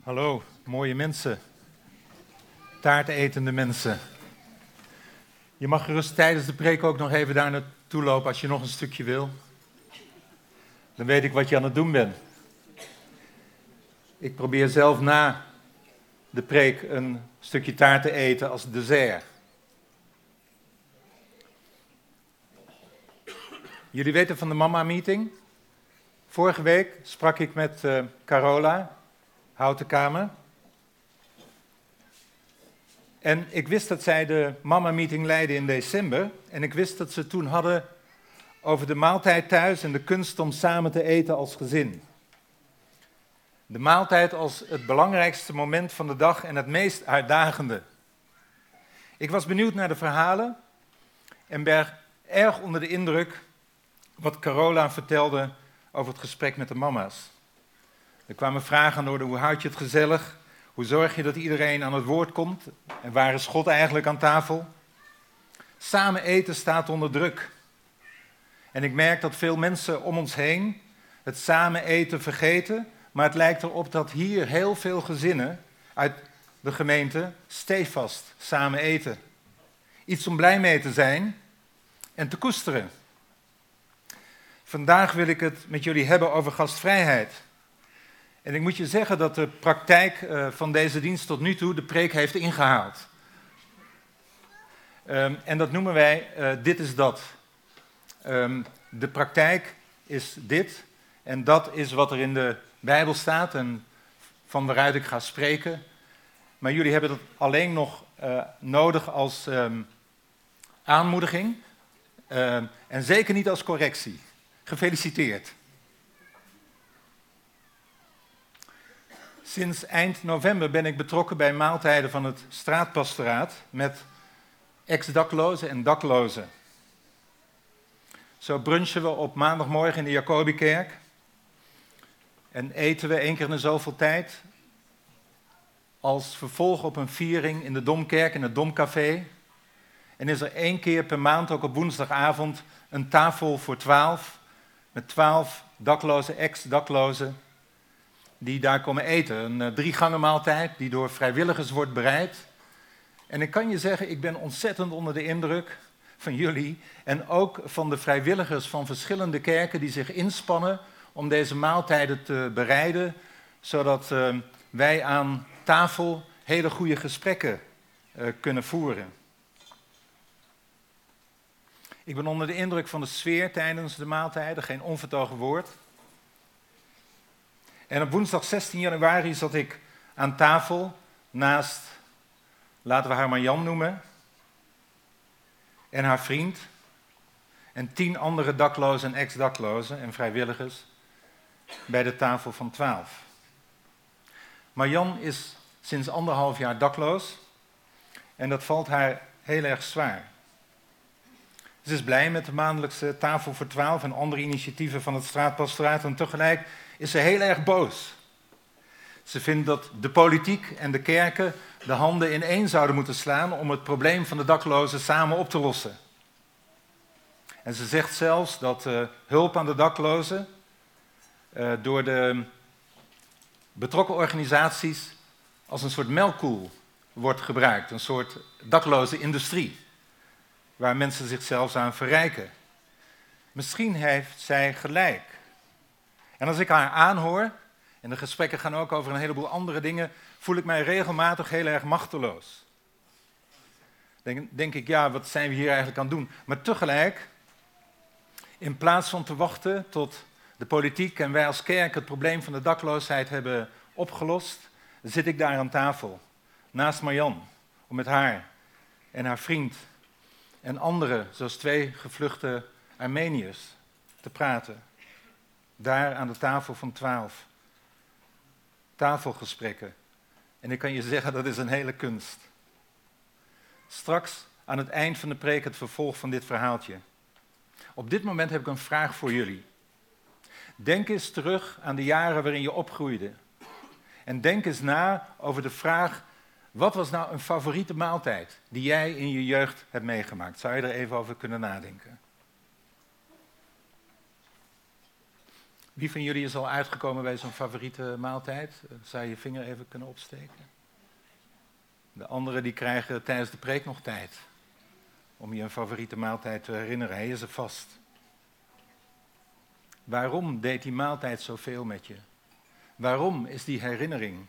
Hallo, mooie mensen. Taartetende mensen. Je mag gerust tijdens de preek ook nog even daar naartoe lopen als je nog een stukje wil. Dan weet ik wat je aan het doen bent. Ik probeer zelf na de preek een stukje taart te eten als dessert. Jullie weten van de mama-meeting? Vorige week sprak ik met uh, Carola, Houtenkamer. En ik wist dat zij de mama-meeting leidde in december. En ik wist dat ze toen hadden over de maaltijd thuis en de kunst om samen te eten als gezin. De maaltijd als het belangrijkste moment van de dag en het meest uitdagende. Ik was benieuwd naar de verhalen en ben erg onder de indruk wat Carola vertelde over het gesprek met de mama's. Er kwamen vragen aan orde, hoe houd je het gezellig? Hoe zorg je dat iedereen aan het woord komt? En waar is God eigenlijk aan tafel? Samen eten staat onder druk. En ik merk dat veel mensen om ons heen het samen eten vergeten, maar het lijkt erop dat hier heel veel gezinnen uit de gemeente stevast samen eten. Iets om blij mee te zijn en te koesteren. Vandaag wil ik het met jullie hebben over gastvrijheid. En ik moet je zeggen dat de praktijk uh, van deze dienst tot nu toe de preek heeft ingehaald. Um, en dat noemen wij uh, dit is dat. Um, de praktijk is dit en dat is wat er in de Bijbel staat en van waaruit ik ga spreken. Maar jullie hebben dat alleen nog uh, nodig als um, aanmoediging en zeker niet als correctie. Gefeliciteerd. Sinds eind november ben ik betrokken bij maaltijden van het straatpastoraat met ex-daklozen en daklozen. Zo brunchen we op maandagmorgen in de Jacobikerk en eten we één keer in zoveel tijd als vervolg op een viering in de Domkerk, in het Domcafé. En is er één keer per maand, ook op woensdagavond, een tafel voor twaalf met twaalf daklozen, ex-daklozen, die daar komen eten. Een uh, drie gangen maaltijd die door vrijwilligers wordt bereid. En ik kan je zeggen, ik ben ontzettend onder de indruk van jullie en ook van de vrijwilligers van verschillende kerken die zich inspannen om deze maaltijden te bereiden, zodat uh, wij aan tafel hele goede gesprekken uh, kunnen voeren. Ik ben onder de indruk van de sfeer tijdens de maaltijden, geen onvertogen woord. En op woensdag 16 januari zat ik aan tafel naast, laten we haar maar Jan noemen, en haar vriend, en tien andere daklozen en ex-daklozen en vrijwilligers bij de tafel van twaalf. Marjan is sinds anderhalf jaar dakloos en dat valt haar heel erg zwaar. Ze is blij met de maandelijkse tafel voor twaalf en andere initiatieven van het straatpastoraat. En tegelijk is ze heel erg boos. Ze vindt dat de politiek en de kerken de handen in één zouden moeten slaan om het probleem van de daklozen samen op te lossen. En ze zegt zelfs dat uh, hulp aan de daklozen uh, door de betrokken organisaties als een soort melkkoel wordt gebruikt, een soort dakloze industrie waar mensen zichzelf aan verrijken. Misschien heeft zij gelijk. En als ik haar aanhoor, en de gesprekken gaan ook over een heleboel andere dingen, voel ik mij regelmatig heel erg machteloos. Denk, denk ik, ja, wat zijn we hier eigenlijk aan het doen? Maar tegelijk, in plaats van te wachten tot de politiek en wij als kerk het probleem van de dakloosheid hebben opgelost, zit ik daar aan tafel, naast Marjan, om met haar en haar vriend en anderen, zoals twee gevluchte Armeniërs, te praten. Daar aan de tafel van twaalf. Tafelgesprekken. En ik kan je zeggen, dat is een hele kunst. Straks aan het eind van de preek het vervolg van dit verhaaltje. Op dit moment heb ik een vraag voor jullie. Denk eens terug aan de jaren waarin je opgroeide. En denk eens na over de vraag wat was nou een favoriete maaltijd die jij in je jeugd hebt meegemaakt? Zou je er even over kunnen nadenken? Wie van jullie is al uitgekomen bij zo'n favoriete maaltijd? Zou je je vinger even kunnen opsteken? De anderen die krijgen tijdens de preek nog tijd om je een favoriete maaltijd te herinneren. Hij is er vast. Waarom deed die maaltijd zoveel met je? Waarom is die herinnering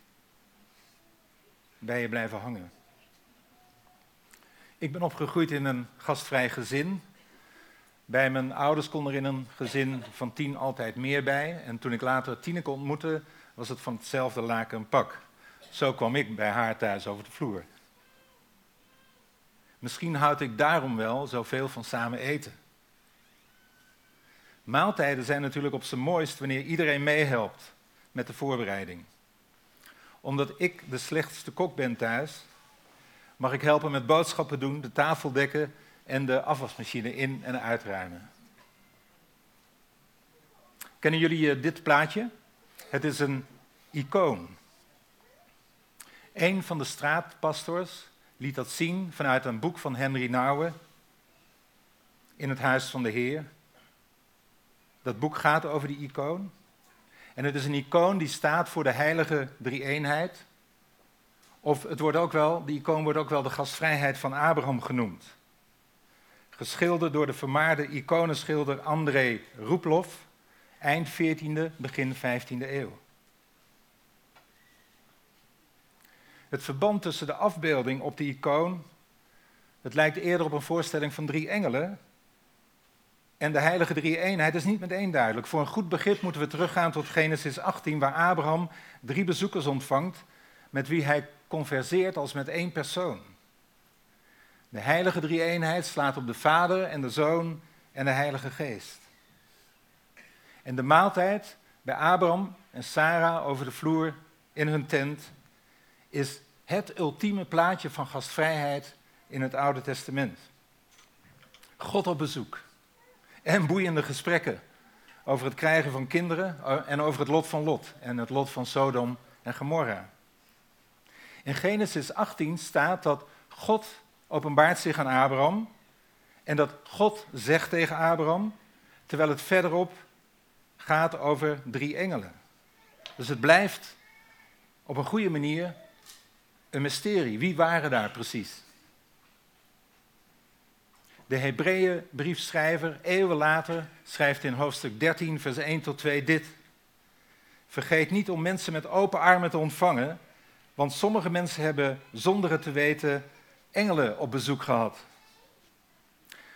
bij je blijven hangen? Ik ben opgegroeid in een gastvrij gezin. Bij mijn ouders kon er in een gezin van tien altijd meer bij. En toen ik later Tineke ontmoette, was het van hetzelfde laken een pak. Zo kwam ik bij haar thuis over de vloer. Misschien houd ik daarom wel zoveel van samen eten. Maaltijden zijn natuurlijk op zijn mooist wanneer iedereen meehelpt met de voorbereiding. Omdat ik de slechtste kok ben thuis, mag ik helpen met boodschappen doen, de tafel dekken en de afwasmachine in- en uitruimen. Kennen jullie eh, dit plaatje? Het is een icoon. Een van de straatpastors liet dat zien vanuit een boek van Henry Nouwen in het Huis van de Heer. Dat boek gaat over die icoon. En het is een icoon die staat voor de heilige drie-eenheid. Of het wordt ook wel, die icoon wordt ook wel de gastvrijheid van Abraham genoemd. Geschilderd door de vermaarde iconenschilder André Roeploff, eind 14e, begin 15e eeuw. Het verband tussen de afbeelding op de icoon, het lijkt eerder op een voorstelling van drie engelen, en de heilige drie-eenheid is niet meteen duidelijk. Voor een goed begrip moeten we teruggaan tot Genesis 18, waar Abraham drie bezoekers ontvangt met wie hij converseert als met één persoon. De heilige drie-eenheid slaat op de Vader en de Zoon en de Heilige Geest. En de maaltijd bij Abraham en Sarah over de vloer in hun tent is het ultieme plaatje van gastvrijheid in het Oude Testament. God op bezoek en boeiende gesprekken over het krijgen van kinderen eh, en over het lot van Lot en het lot van Sodom en Gomorra. In Genesis 18 staat dat God openbaart zich aan Abraham en dat God zegt tegen Abraham, terwijl het verderop gaat over drie engelen. Dus het blijft op een goede manier een mysterie. Wie waren daar precies? De Hebreeënbriefschrijver, eeuwen later, schrijft in hoofdstuk 13, vers 1 tot 2 dit. Vergeet niet om mensen met open armen te ontvangen, want sommige mensen hebben zonder het te weten engelen op bezoek gehad.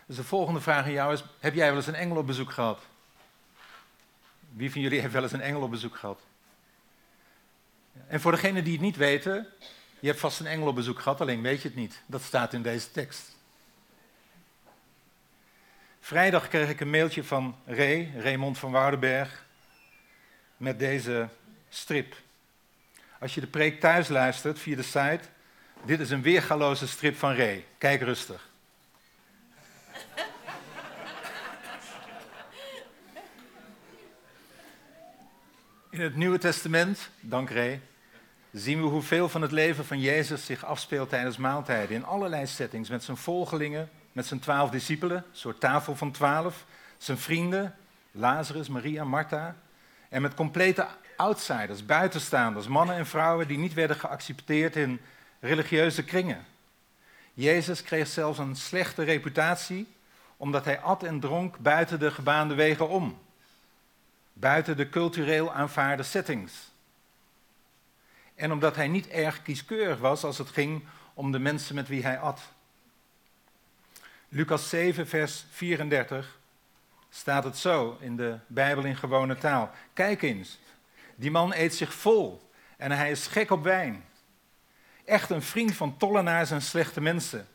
Dus de volgende vraag aan jou is: heb jij wel eens een engel op bezoek gehad? Wie van jullie heeft wel eens een engel op bezoek gehad? En voor degenen die het niet weten, je hebt vast een engel op bezoek gehad, alleen weet je het niet. Dat staat in deze tekst. Vrijdag kreeg ik een mailtje van Ray, Raymond van Woudenberg, met deze strip. Als je de preek thuis luistert via de site, dit is een weergaloze strip van Ray. Kijk rustig. In het Nieuwe Testament, dank Ray, zien we hoeveel van het leven van Jezus zich afspeelt tijdens maaltijden. In allerlei settings, met zijn volgelingen, met zijn twaalf discipelen, een soort tafel van twaalf, zijn vrienden, Lazarus, Maria, Martha, en met complete outsiders, buitenstaanders, mannen en vrouwen die niet werden geaccepteerd in religieuze kringen. Jezus kreeg zelfs een slechte reputatie omdat hij at en dronk buiten de gebaande wegen om, buiten de cultureel aanvaarde settings. En omdat hij niet erg kieskeurig was als het ging om de mensen met wie hij at. Lucas 7, vers 34 staat het zo in de Bijbel in gewone taal. Kijk eens, die man eet zich vol en hij is gek op wijn. Echt een vriend van tollenaars en slechte mensen.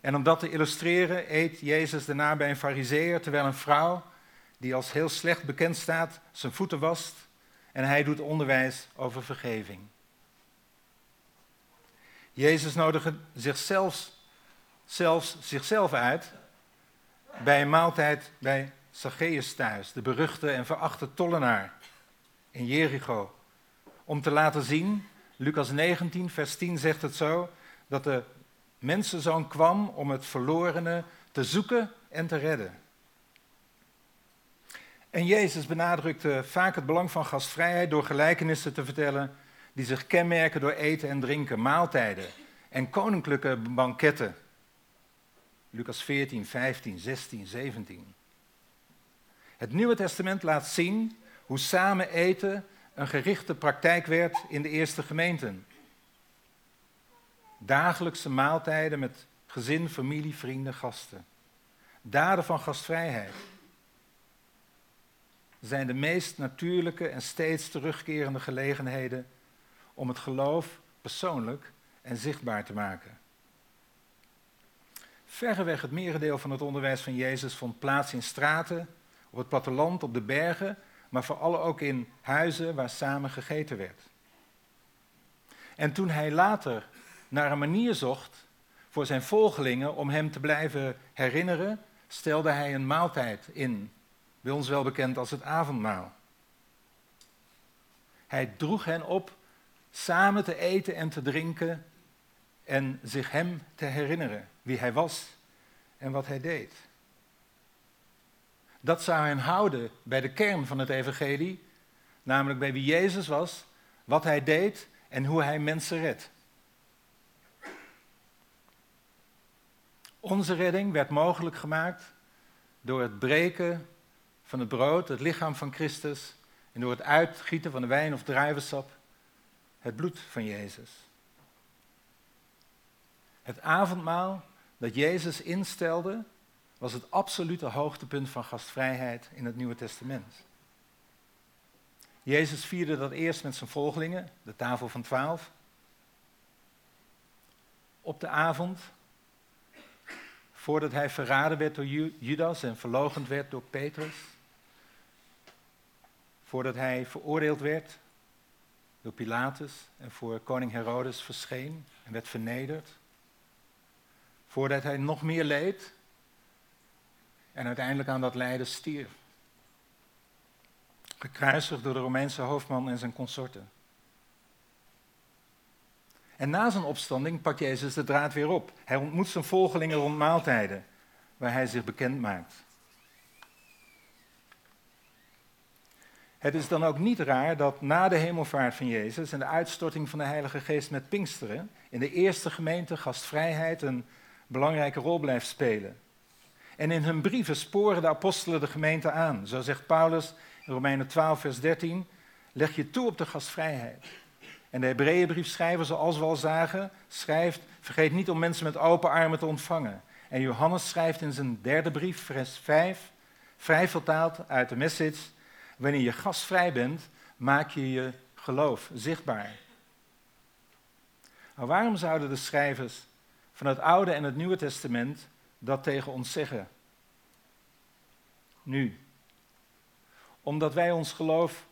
En om dat te illustreren eet Jezus daarna bij een fariseer, terwijl een vrouw, die als heel slecht bekend staat, zijn voeten wast en hij doet onderwijs over vergeving. Jezus nodigde zichzelf zelfs zichzelf uit bij een maaltijd bij Zacchaeus thuis, de beruchte en verachte tollenaar in Jericho. Om te laten zien, Lucas 19, vers 10 zegt het zo, dat de mensenzoon kwam om het verlorene te zoeken en te redden. En Jezus benadrukte vaak het belang van gastvrijheid door gelijkenissen te vertellen die zich kenmerken door eten en drinken, maaltijden en koninklijke banketten. Lucas 14, 15, 16, 17. Het Nieuwe Testament laat zien hoe samen eten een gerichte praktijk werd in de eerste gemeenten. Dagelijkse maaltijden met gezin, familie, vrienden, gasten. Daden van gastvrijheid zijn de meest natuurlijke en steeds terugkerende gelegenheden om het geloof persoonlijk en zichtbaar te maken. Verreweg het merendeel van het onderwijs van Jezus vond plaats in straten, op het platteland, op de bergen, maar vooral ook in huizen waar samen gegeten werd. En toen hij later naar een manier zocht voor zijn volgelingen om hem te blijven herinneren, stelde hij een maaltijd in, bij ons wel bekend als het avondmaal. Hij droeg hen op samen te eten en te drinken en zich hem te herinneren, wie hij was en wat hij deed. Dat zou hen houden bij de kern van het evangelie, namelijk bij wie Jezus was, wat hij deed en hoe hij mensen redt. Onze redding werd mogelijk gemaakt door het breken van het brood, het lichaam van Christus, en door het uitgieten van de wijn of druivensap, het bloed van Jezus. Het avondmaal dat Jezus instelde, was het absolute hoogtepunt van gastvrijheid in het Nieuwe Testament. Jezus vierde dat eerst met zijn volgelingen, de tafel van twaalf. Op de avond, voordat hij verraden werd door Judas en verlogend werd door Petrus. Voordat hij veroordeeld werd door Pilatus en voor koning Herodes verscheen en werd vernederd. Voordat hij nog meer leed en uiteindelijk aan dat lijden stierf. Gekruisigd door de Romeinse hoofdman en zijn consorten. En na zijn opstanding pakt Jezus de draad weer op. Hij ontmoet zijn volgelingen rond maaltijden, waar hij zich bekend maakt. Het is dan ook niet raar dat na de hemelvaart van Jezus en de uitstorting van de Heilige Geest met Pinksteren in de eerste gemeente gastvrijheid een belangrijke rol blijft spelen. En in hun brieven sporen de apostelen de gemeente aan. Zo zegt Paulus in Romeinen 12, vers 13: leg je toe op de gastvrijheid. En de Hebreeënbriefschrijver, zoals we al zagen, schrijft: vergeet niet om mensen met open armen te ontvangen. En Johannes schrijft in zijn derde brief, vers 5, vrij vertaald uit de message: wanneer je gastvrij bent, maak je je geloof zichtbaar. Maar waarom zouden de schrijvers van het Oude en het Nieuwe Testament dat tegen ons zeggen? Nu. Omdat wij ons geloof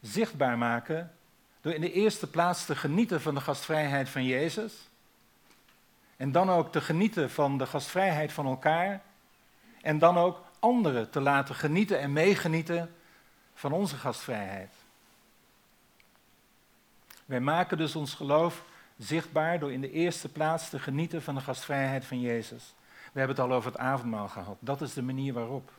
zichtbaar maken door in de eerste plaats te genieten van de gastvrijheid van Jezus. En dan ook te genieten van de gastvrijheid van elkaar. En dan ook anderen te laten genieten en meegenieten van onze gastvrijheid. Wij maken dus ons geloof zichtbaar door in de eerste plaats te genieten van de gastvrijheid van Jezus. We hebben het al over het avondmaal gehad. Dat is de manier waarop.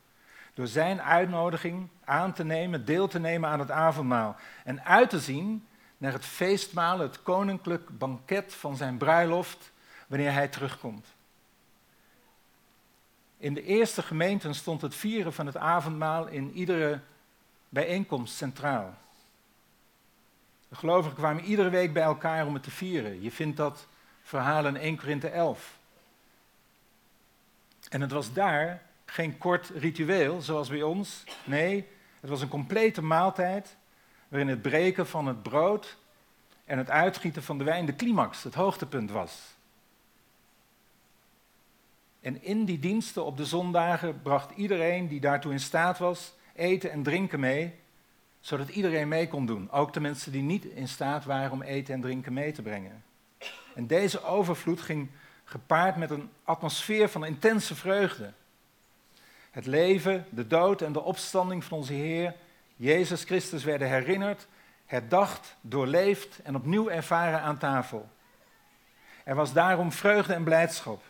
Door zijn uitnodiging aan te nemen, deel te nemen aan het avondmaal en uit te zien naar het feestmaal, het koninklijk banket van zijn bruiloft, wanneer hij terugkomt. In de eerste gemeenten stond het vieren van het avondmaal in iedere bijeenkomst centraal. De gelovigen kwamen iedere week bij elkaar om het te vieren. Je vindt dat verhaal in 1 Korinthe 11. En het was daar geen kort ritueel zoals bij ons. Nee, het was een complete maaltijd waarin het breken van het brood en het uitgieten van de wijn de climax, het hoogtepunt was. En in die diensten op de zondagen bracht iedereen die daartoe in staat was eten en drinken mee, zodat iedereen mee kon doen. Ook de mensen die niet in staat waren om eten en drinken mee te brengen. En deze overvloed ging gepaard met een atmosfeer van intense vreugde. Het leven, de dood en de opstanding van onze Heer, Jezus Christus, werden herinnerd, herdacht, doorleefd en opnieuw ervaren aan tafel. Er was daarom vreugde en blijdschap.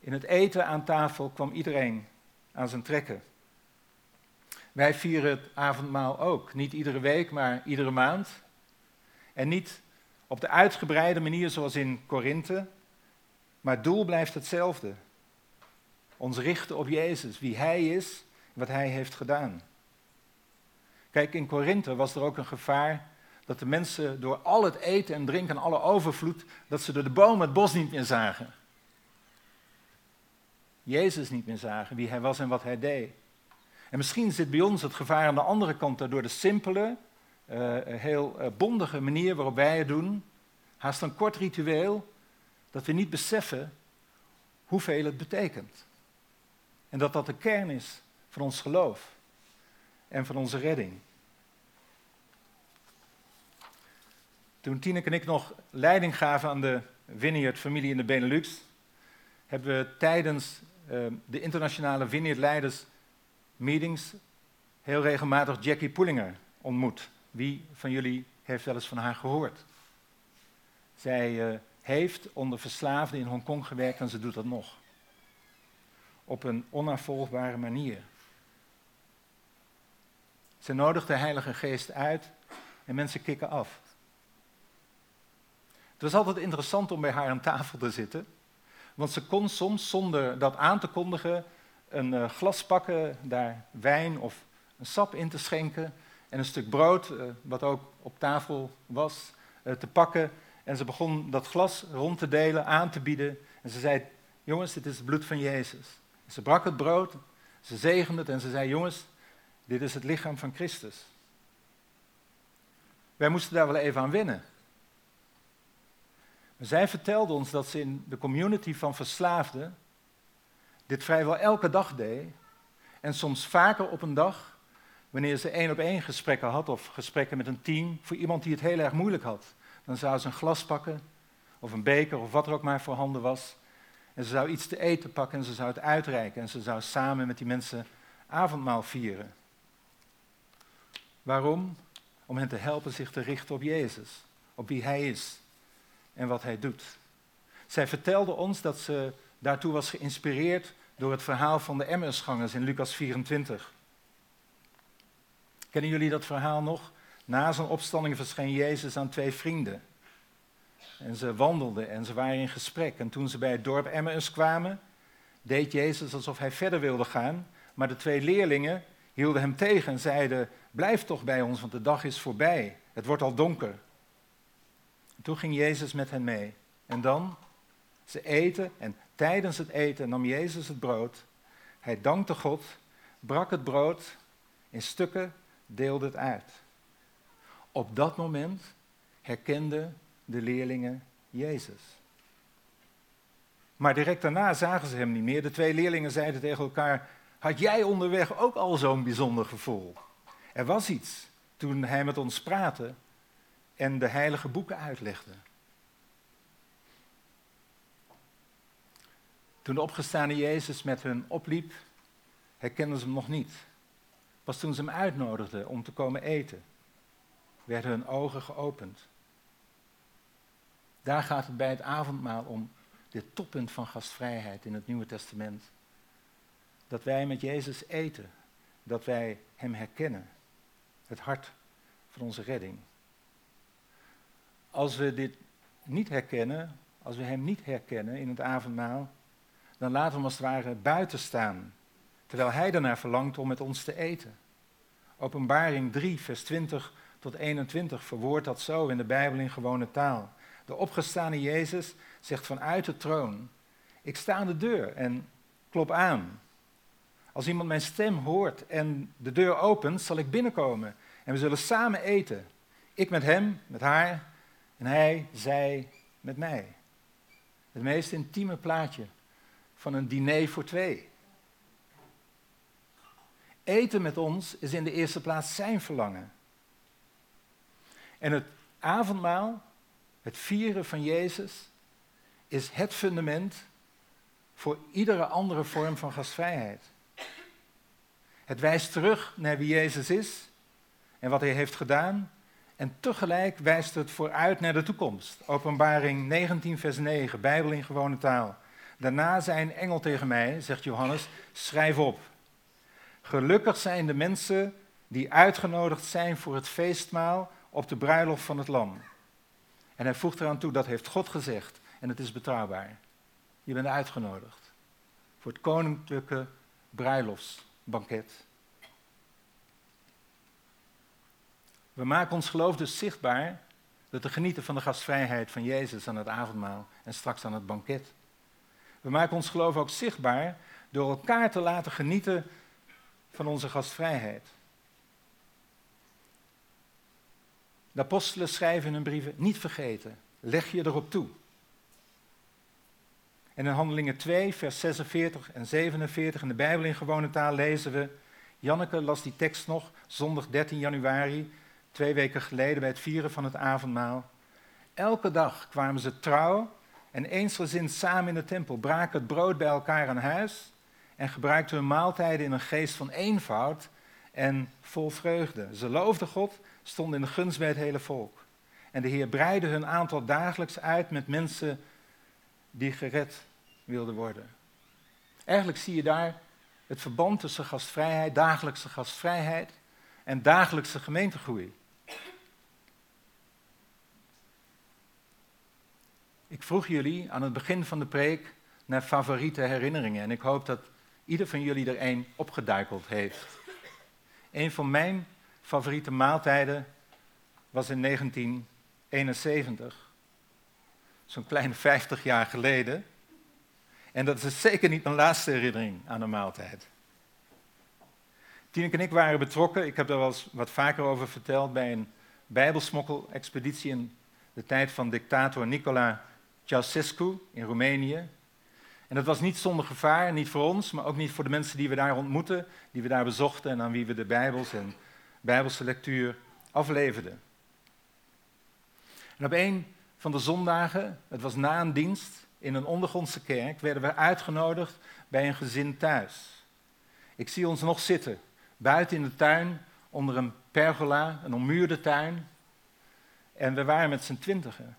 In het eten aan tafel kwam iedereen aan zijn trekken. Wij vieren het avondmaal ook. Niet iedere week, maar iedere maand. En niet op de uitgebreide manier zoals in Korinthe, maar het doel blijft hetzelfde. Ons richten op Jezus, wie Hij is, wat Hij heeft gedaan. Kijk, in Korinthe was er ook een gevaar dat de mensen door al het eten en drinken en alle overvloed, dat ze door de bomen het bos niet meer zagen. Jezus niet meer zagen, wie Hij was en wat Hij deed. En misschien zit bij ons het gevaar aan de andere kant door de simpele, heel uh, bondige manier waarop wij het doen. Haast een kort ritueel, dat we niet beseffen hoeveel het betekent. En dat dat de kern is van ons geloof en van onze redding. Toen Tineke en ik nog leiding gaven aan de Vineyard-familie in de Benelux, hebben we tijdens uh, de internationale Vineyard-leiders meetings heel regelmatig Jackie Poelinger ontmoet. Wie van jullie heeft wel eens van haar gehoord? Zij uh, heeft onder verslaafden in Hongkong gewerkt en ze doet dat nog. Op een onafvolgbare manier. Ze nodigt de Heilige Geest uit en mensen kikken af. Het was altijd interessant om bij haar aan tafel te zitten, want ze kon soms zonder dat aan te kondigen een uh, glas pakken, daar wijn of een sap in te schenken en een stuk brood, uh, wat ook op tafel was, uh, te pakken. En ze begon dat glas rond te delen, aan te bieden. En ze zei, jongens, dit is het bloed van Jezus. Ze brak het brood, ze zegende het en ze zei, jongens, dit is het lichaam van Christus. Wij moesten daar wel even aan wennen. Zij vertelde ons dat ze in de community van verslaafden dit vrijwel elke dag deed. En soms vaker op een dag, wanneer ze één op één gesprekken had of gesprekken met een team, voor iemand die het heel erg moeilijk had. Dan zou ze een glas pakken, of een beker, of wat er ook maar voorhanden was. En ze zou iets te eten pakken en ze zou het uitreiken. En ze zou samen met die mensen avondmaal vieren. Waarom? Om hen te helpen zich te richten op Jezus, op wie Hij is en wat Hij doet. Zij vertelde ons dat ze daartoe was geïnspireerd door het verhaal van de Emmersgangers in Lucas 24. Kennen jullie dat verhaal nog? Na zijn opstanding verscheen Jezus aan twee vrienden. En ze wandelden en ze waren in gesprek. En toen ze bij het dorp Emmaus kwamen, deed Jezus alsof hij verder wilde gaan. Maar de twee leerlingen hielden hem tegen en zeiden: Blijf toch bij ons, want de dag is voorbij. Het wordt al donker. En toen ging Jezus met hen mee. En dan? Ze eten en tijdens het eten nam Jezus het brood. Hij dankte God, brak het brood in stukken, deelde het uit. Op dat moment herkenden de leerlingen Jezus. Maar direct daarna zagen ze hem niet meer. De twee leerlingen zeiden tegen elkaar: Had jij onderweg ook al zo'n bijzonder gevoel? Er was iets toen hij met ons praatte en de heilige boeken uitlegde. Toen de opgestane Jezus met hun opliep, herkenden ze hem nog niet. Pas toen ze hem uitnodigden om te komen eten, werden hun ogen geopend. Daar gaat het bij het avondmaal om, dit toppunt van gastvrijheid in het Nieuwe Testament. Dat wij met Jezus eten, dat wij Hem herkennen, het hart van onze redding. Als we dit niet herkennen, als we Hem niet herkennen in het avondmaal, dan laten we hem als het ware buiten staan, terwijl hij ernaar verlangt om met ons te eten. Openbaring 3, vers 20 tot 21 verwoordt dat zo in de Bijbel in gewone taal. De opgestane Jezus zegt vanuit de troon, ik sta aan de deur en klop aan. Als iemand mijn stem hoort en de deur opent, zal ik binnenkomen en we zullen samen eten. Ik met hem, met haar en hij, zij met mij. Het meest intieme plaatje van een diner voor twee. Eten met ons is in de eerste plaats zijn verlangen. En het avondmaal, het vieren van Jezus, is het fundament voor iedere andere vorm van gastvrijheid. Het wijst terug naar wie Jezus is en wat hij heeft gedaan. En tegelijk wijst het vooruit naar de toekomst. Openbaring 19, vers 9, Bijbel in gewone taal. Daarna zei een engel tegen mij, zegt Johannes, schrijf op. Gelukkig zijn de mensen die uitgenodigd zijn voor het feestmaal op de bruiloft van het lam. En hij voegt eraan toe, dat heeft God gezegd en het is betrouwbaar. Je bent uitgenodigd voor het koninklijke bruiloftsbanket. We maken ons geloof dus zichtbaar door te genieten van de gastvrijheid van Jezus aan het avondmaal en straks aan het banket. We maken ons geloof ook zichtbaar door elkaar te laten genieten van onze gastvrijheid. De apostelen schrijven in hun brieven, niet vergeten, leg je erop toe. En in Handelingen 2, vers 46 en 47 in de Bijbel in gewone taal lezen we, Janneke las die tekst nog, zondag 13 januari, twee weken geleden bij het vieren van het avondmaal. Elke dag kwamen ze trouw en eensgezind samen in de tempel, braken het brood bij elkaar aan huis en gebruikten hun maaltijden in een geest van eenvoud en vol vreugde. Ze loofden God, stonden in de gunst bij het hele volk. En de Heer breidde hun aantal dagelijks uit met mensen die gered wilden worden. Eigenlijk zie je daar het verband tussen gastvrijheid, dagelijkse gastvrijheid en dagelijkse gemeentegroei. Ik vroeg jullie aan het begin van de preek naar favoriete herinneringen en ik hoop dat ieder van jullie er één opgeduikeld heeft. Een van mijn favoriete maaltijden was in 1971, zo'n kleine 50 jaar geleden. En dat is zeker niet mijn laatste herinnering aan een maaltijd. Tineke en ik waren betrokken, ik heb daar wel eens wat vaker over verteld, bij een bijbelsmokkel-expeditie in de tijd van dictator Nicola Ceausescu in Roemenië. En dat was niet zonder gevaar, niet voor ons, maar ook niet voor de mensen die we daar ontmoetten, die we daar bezochten en aan wie we de Bijbels en Bijbelse lectuur afleverden. En op een van de zondagen, het was na een dienst in een ondergrondse kerk, werden we uitgenodigd bij een gezin thuis. Ik zie ons nog zitten, buiten in de tuin, onder een pergola, een ommuurde tuin. En we waren met z'n twintigen.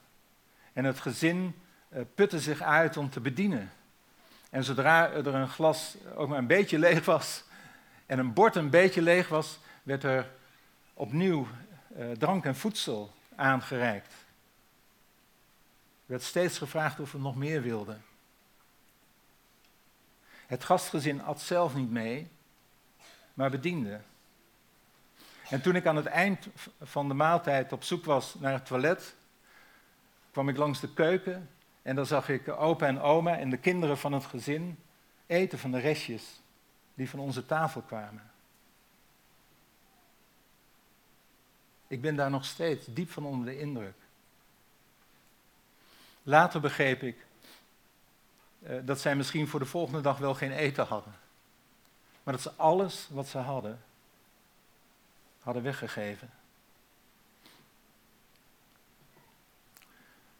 En het gezin uh, putte zich uit om te bedienen. En zodra er een glas ook maar een beetje leeg was en een bord een beetje leeg was, werd er opnieuw uh, drank en voedsel aangereikt. Er werd steeds gevraagd of we nog meer wilden. Het gastgezin at zelf niet mee, maar bediende. En toen ik aan het eind van de maaltijd op zoek was naar het toilet, kwam ik langs de keuken en dan zag ik opa en oma en de kinderen van het gezin eten van de restjes die van onze tafel kwamen. Ik ben daar nog steeds diep van onder de indruk. Later begreep ik uh, dat zij misschien voor de volgende dag wel geen eten hadden. Maar dat ze alles wat ze hadden, hadden weggegeven.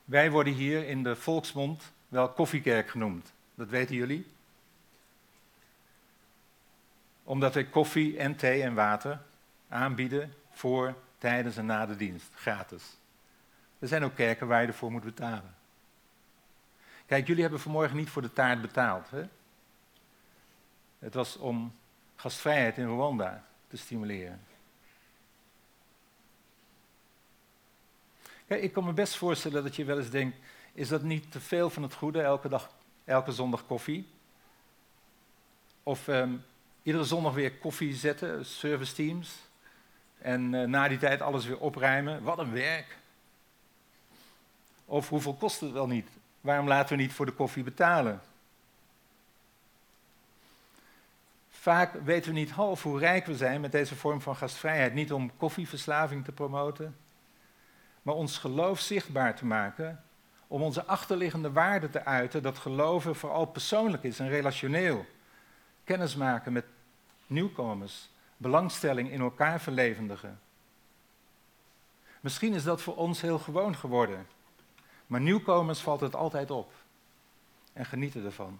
Wij worden hier in de volksmond wel koffiekerk genoemd. Dat weten jullie. Omdat wij koffie en thee en water aanbieden voor, tijdens en na de dienst, gratis. Er zijn ook kerken waar je ervoor moet betalen. Kijk, jullie hebben vanmorgen niet voor de taart betaald. Hè? Het was om gastvrijheid in Rwanda te stimuleren. Ik kan me best voorstellen dat je wel eens denkt, is dat niet te veel van het goede, elke, dag, elke zondag koffie? Of um, iedere zondag weer koffie zetten, service teams, en uh, na die tijd alles weer opruimen, wat een werk. Of hoeveel kost het wel niet? Waarom laten we niet voor de koffie betalen? Vaak weten we niet half hoe rijk we zijn met deze vorm van gastvrijheid. Niet om koffieverslaving te promoten, maar ons geloof zichtbaar te maken, om onze achterliggende waarden te uiten, dat geloven vooral persoonlijk is en relationeel. Kennis maken met nieuwkomers, belangstelling in elkaar verlevendigen. Misschien is dat voor ons heel gewoon geworden, maar nieuwkomers valt het altijd op en genieten ervan.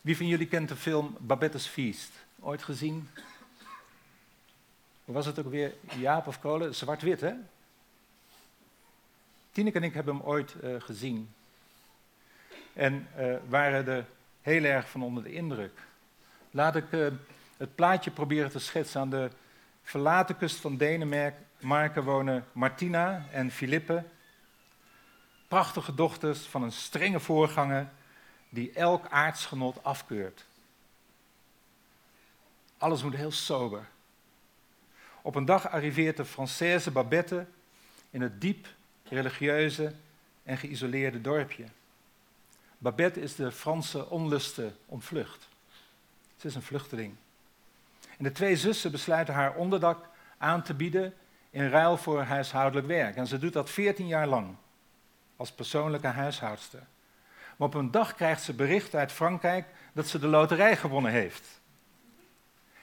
Wie van jullie kent de film Babette's Feast? Ooit gezien? Was het ook weer? Jaap of Kolen? Zwart-wit, hè? Tineke en ik hebben hem ooit uh, gezien. En uh, waren de heel erg van onder de indruk. Laat ik uh, het plaatje proberen te schetsen. Aan de verlaten kust van Denemarken wonen Martina en Philippe. Prachtige dochters van een strenge voorganger die elk aardsgenot afkeurt. Alles moet heel sober. Op een dag arriveert de Française Babette in het diep religieuze en geïsoleerde dorpje. Babette is de Franse onlusten ontvlucht. Ze is een vluchteling. En de twee zussen besluiten haar onderdak aan te bieden in ruil voor huishoudelijk werk. En ze doet dat 14 jaar lang als persoonlijke huishoudster. Maar op een dag krijgt ze bericht uit Frankrijk dat ze de loterij gewonnen heeft.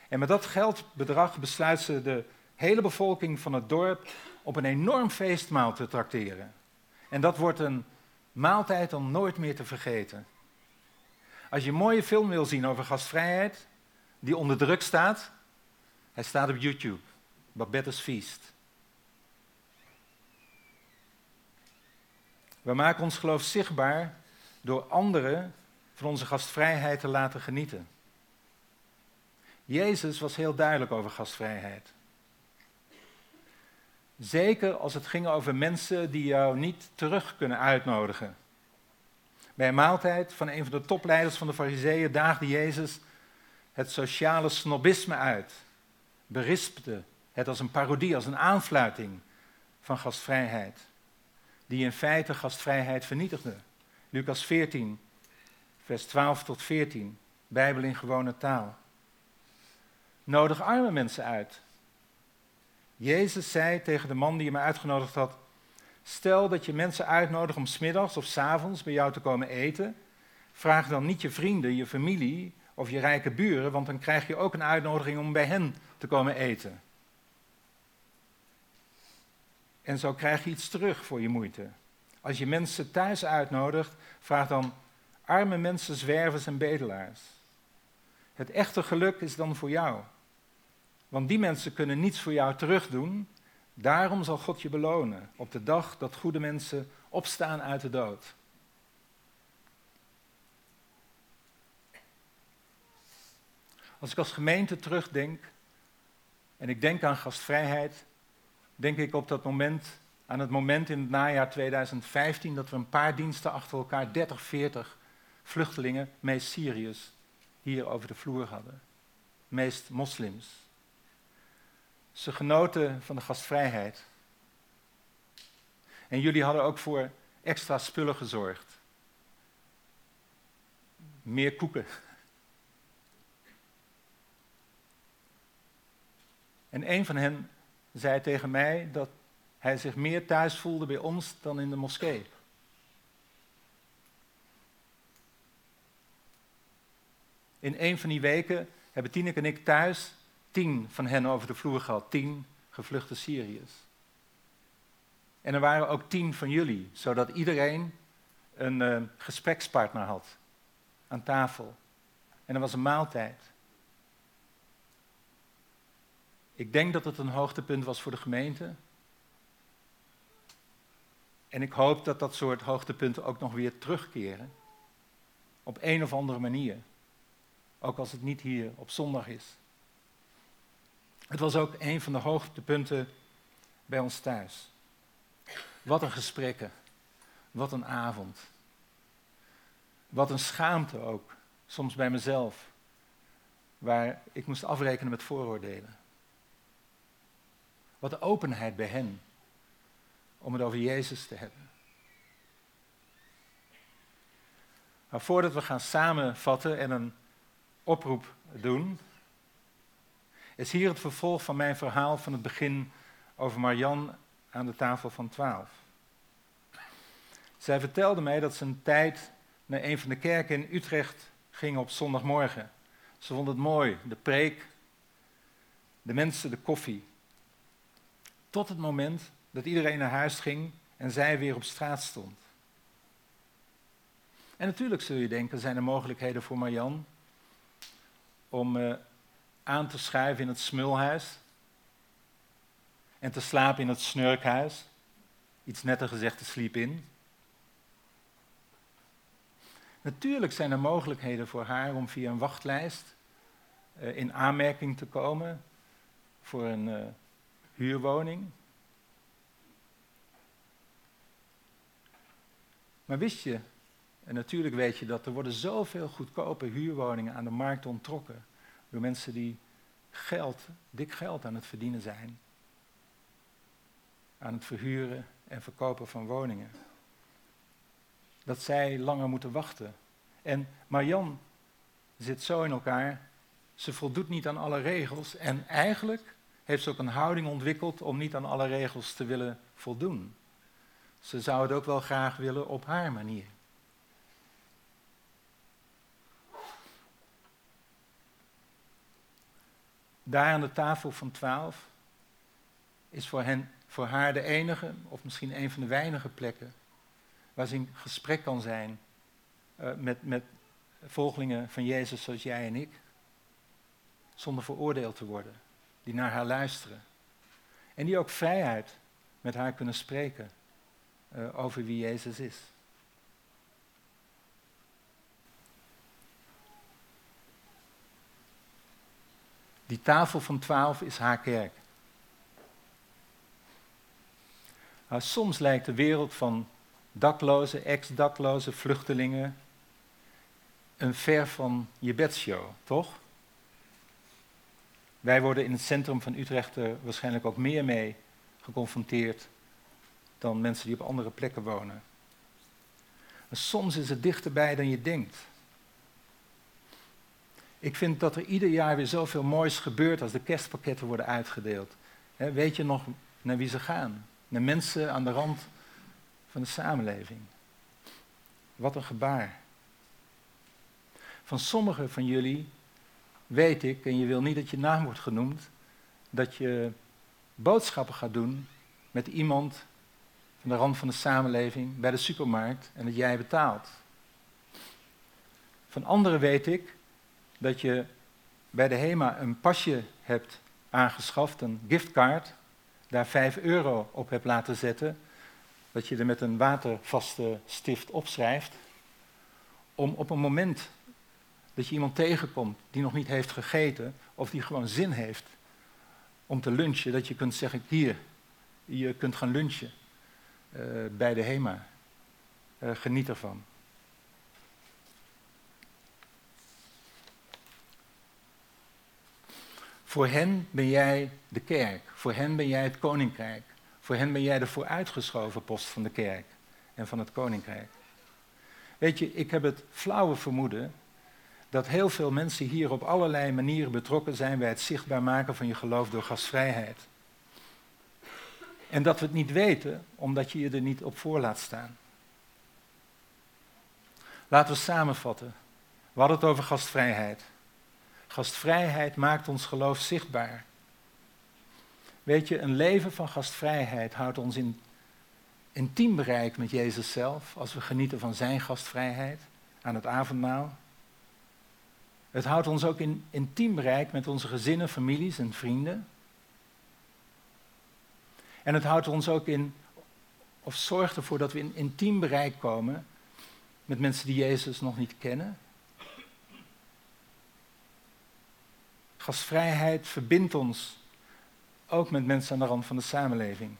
En met dat geldbedrag besluit ze de hele bevolking van het dorp op een enorm feestmaal te trakteren. En dat wordt een maaltijd om nooit meer te vergeten. Als je een mooie film wil zien over gastvrijheid, die onder druk staat, hij staat op YouTube. Babette's Feast. We maken ons geloof zichtbaar door anderen van onze gastvrijheid te laten genieten. Jezus was heel duidelijk over gastvrijheid. Zeker als het ging over mensen die jou niet terug kunnen uitnodigen. Bij een maaltijd van een van de topleiders van de Fariseeën daagde Jezus het sociale snobisme uit. Berispte het als een parodie, als een aanfluiting van gastvrijheid. Die in feite gastvrijheid vernietigde. Lucas 14, vers 12 tot 14, Bijbel in gewone taal. Nodig arme mensen uit. Jezus zei tegen de man die hem uitgenodigd had: Stel dat je mensen uitnodigt om smiddags of s avonds bij jou te komen eten. Vraag dan niet je vrienden, je familie of je rijke buren, want dan krijg je ook een uitnodiging om bij hen te komen eten. En zo krijg je iets terug voor je moeite. Als je mensen thuis uitnodigt, vraag dan arme mensen, zwervers en bedelaars. Het echte geluk is dan voor jou. Want die mensen kunnen niets voor jou terugdoen. Daarom zal God je belonen op de dag dat goede mensen opstaan uit de dood. Als ik als gemeente terugdenk en ik denk aan gastvrijheid, denk ik op dat moment, aan het moment in het najaar 2015 dat we een paar diensten achter elkaar, 30, 40 vluchtelingen, meest Syriërs, hier over de vloer hadden. Meest moslims. Ze genoten van de gastvrijheid. En jullie hadden ook voor extra spullen gezorgd. Meer koeken. En een van hen zei tegen mij dat hij zich meer thuis voelde bij ons dan in de moskee. In een van die weken hebben Tineke en ik thuis tien van hen over de vloer gehad. Tien gevluchte Syriërs. En er waren ook tien van jullie, zodat iedereen een uh, gesprekspartner had aan tafel. En er was een maaltijd. Ik denk dat het een hoogtepunt was voor de gemeente. En ik hoop dat dat soort hoogtepunten ook nog weer terugkeren. Op een of andere manier. Ook als het niet hier op zondag is. Het was ook een van de hoogtepunten bij ons thuis. Wat een gesprekken. Wat een avond. Wat een schaamte ook, soms bij mezelf, waar ik moest afrekenen met vooroordelen. Wat de openheid bij hen om het over Jezus te hebben. Maar voordat we gaan samenvatten en een oproep doen, is hier het vervolg van mijn verhaal van het begin over Marian aan de tafel van twaalf. Zij vertelde mij dat ze een tijd naar een van de kerken in Utrecht ging op zondagmorgen. Ze vond het mooi, de preek, de mensen, de koffie. Tot het moment dat iedereen naar huis ging en zij weer op straat stond. En natuurlijk zul je denken, zijn er mogelijkheden voor Marian om uh, aan te schuiven in het smulhuis en te slapen in het snurkhuis. Iets netter gezegd, te sleep in. Natuurlijk zijn er mogelijkheden voor haar om via een wachtlijst uh, in aanmerking te komen voor een uh, huurwoning. Maar wist je, en natuurlijk weet je dat er worden zoveel goedkope huurwoningen aan de markt onttrokken door mensen die geld, dik geld aan het verdienen zijn. Aan het verhuren en verkopen van woningen. Dat zij langer moeten wachten. En Marjan zit zo in elkaar, ze voldoet niet aan alle regels en eigenlijk heeft ze ook een houding ontwikkeld om niet aan alle regels te willen voldoen. Ze zou het ook wel graag willen op haar manier. Daar aan de tafel van twaalf is voor, hen, voor haar de enige, of misschien een van de weinige plekken, waar ze in gesprek kan zijn uh, met, met volgelingen van Jezus zoals jij en ik, zonder veroordeeld te worden, die naar haar luisteren. En die ook vrijheid met haar kunnen spreken uh, over wie Jezus is. Die tafel van twaalf is haar kerk. Maar soms lijkt de wereld van daklozen, ex-daklozen, vluchtelingen een ver van je bedshow, toch? Wij worden in het centrum van Utrecht er waarschijnlijk ook meer mee geconfronteerd dan mensen die op andere plekken wonen. Soms is het dichterbij dan je denkt. Ik vind dat er ieder jaar weer zoveel moois gebeurt als de kerstpakketten worden uitgedeeld. weet je nog naar wie ze gaan? Naar mensen aan de rand van de samenleving. Wat een gebaar. Van sommigen van jullie weet ik, en je wil niet dat je naam wordt genoemd, dat je boodschappen gaat doen met iemand van de rand van de samenleving bij de supermarkt en dat jij betaalt. Van anderen weet ik dat je bij de HEMA een pasje hebt aangeschaft, een giftcard, daar 5 euro op hebt laten zetten, dat je er met een watervaste stift opschrijft, om op een moment dat je iemand tegenkomt die nog niet heeft gegeten, of die gewoon zin heeft om te lunchen, dat je kunt zeggen, hier, je kunt gaan lunchen uh, bij de HEMA. Uh, geniet ervan. Voor hen ben jij de kerk. Voor hen ben jij het koninkrijk. Voor hen ben jij de vooruitgeschoven post van de kerk en van het koninkrijk. Weet je, ik heb het flauwe vermoeden dat heel veel mensen hier op allerlei manieren betrokken zijn bij het zichtbaar maken van je geloof door gastvrijheid. En dat we het niet weten, omdat je je er niet op voor laat staan. Laten we samenvatten. We hadden het over gastvrijheid. Gastvrijheid maakt ons geloof zichtbaar. Weet je, een leven van gastvrijheid houdt ons in intiem bereik met Jezus zelf, als we genieten van Zijn gastvrijheid aan het avondmaal. Het houdt ons ook in intiem bereik met onze gezinnen, families en vrienden. En het houdt ons ook in, of zorgt ervoor dat we in intiem bereik komen met mensen die Jezus nog niet kennen. Gastvrijheid verbindt ons ook met mensen aan de rand van de samenleving.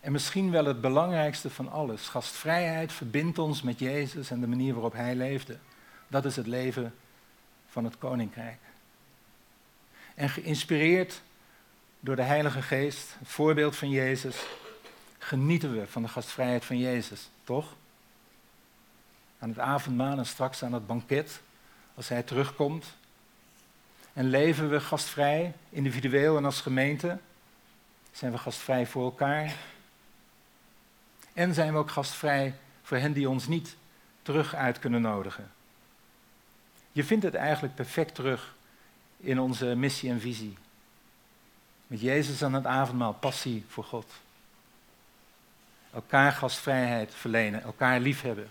En misschien wel het belangrijkste van alles. Gastvrijheid verbindt ons met Jezus en de manier waarop Hij leefde. Dat is het leven van het Koninkrijk. En geïnspireerd door de Heilige Geest, het voorbeeld van Jezus, genieten we van de gastvrijheid van Jezus, toch? Aan het avondmaal en straks aan het banket, als Hij terugkomt. En leven we gastvrij, individueel en als gemeente? Zijn we gastvrij voor elkaar? En zijn we ook gastvrij voor hen die ons niet terug uit kunnen nodigen? Je vindt het eigenlijk perfect terug in onze missie en visie. Met Jezus aan het avondmaal, passie voor God. Elkaar gastvrijheid verlenen, elkaar liefhebben.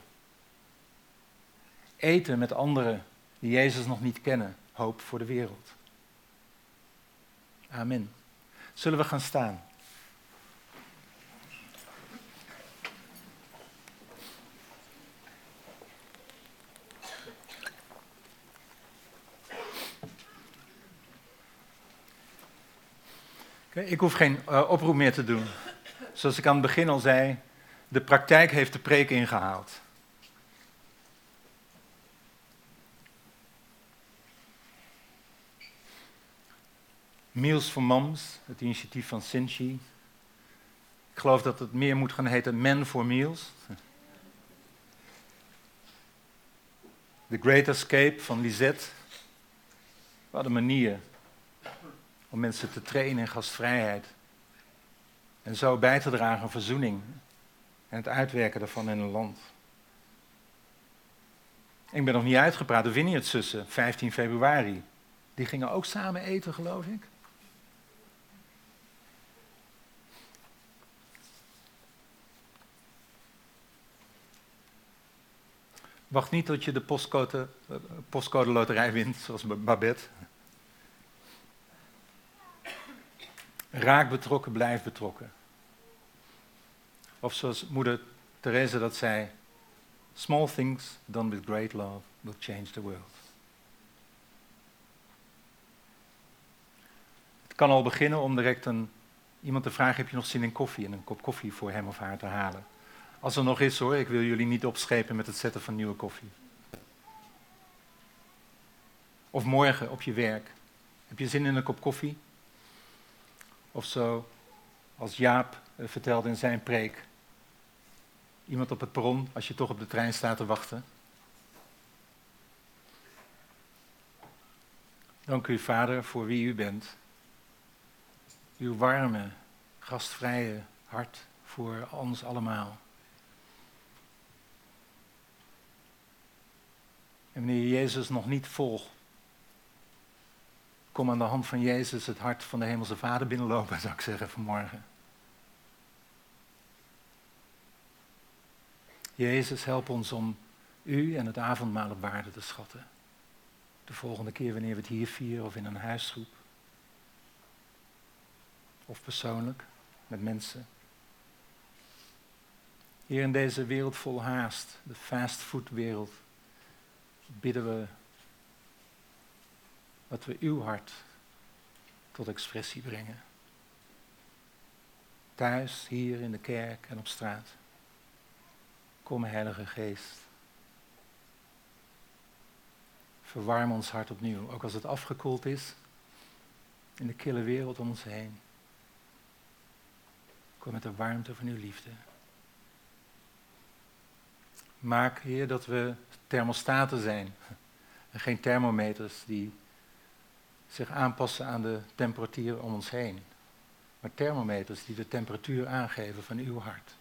Eten met anderen die Jezus nog niet kennen, hoop voor de wereld. Amen. Zullen we gaan staan? Ik hoef geen eh, oproep meer te doen. Zoals ik aan het begin al zei, de praktijk heeft de preek ingehaald. Meals for Moms, het initiatief van Sinchi. Ik geloof dat het meer moet gaan heten Men for Meals. The Great Escape van Lisette. Wat een manier om mensen te trainen in gastvrijheid. En zo bij te dragen aan verzoening en het uitwerken daarvan in een land. Ik ben nog niet uitgepraat, de Vineyard-zussen, 15 februari. Die gingen ook samen eten, geloof ik. Wacht niet tot je de postcode, eh, postcode loterij wint, zoals Babette. Raak betrokken, blijf betrokken. Of zoals moeder Therese dat zei, small things done with great love will change the world. Het kan al beginnen om direct een, iemand te vragen, heb je nog zin in koffie? En een kop koffie voor hem of haar te halen. Als er nog is hoor, ik wil jullie niet opschepen met het zetten van nieuwe koffie. Of morgen op je werk. Heb je zin in een kop koffie? Of zo, als Jaap eh, vertelde in zijn preek. Iemand op het perron, als je toch op de trein staat te wachten. Dank u, Vader, voor wie u bent. Uw warme, gastvrije hart voor ons allemaal. En wanneer je Jezus nog niet volgt, kom aan de hand van Jezus het hart van de Hemelse Vader binnenlopen, zou ik zeggen vanmorgen. Jezus, help ons om u en het avondmaal op waarde te schatten. De volgende keer wanneer we het hier vieren of in een huisgroep. Of persoonlijk, met mensen. Hier in deze wereld vol haast, de fastfood wereld, bidden we dat we uw hart tot expressie brengen. Thuis, hier in de kerk en op straat. Kom, Heilige Geest. Verwarm ons hart opnieuw, ook als het afgekoeld is in de kille wereld om ons heen. Kom met de warmte van uw liefde. Maak, Heer, dat we thermostaten zijn en geen thermometers die zich aanpassen aan de temperatuur om ons heen. Maar thermometers die de temperatuur aangeven van uw hart.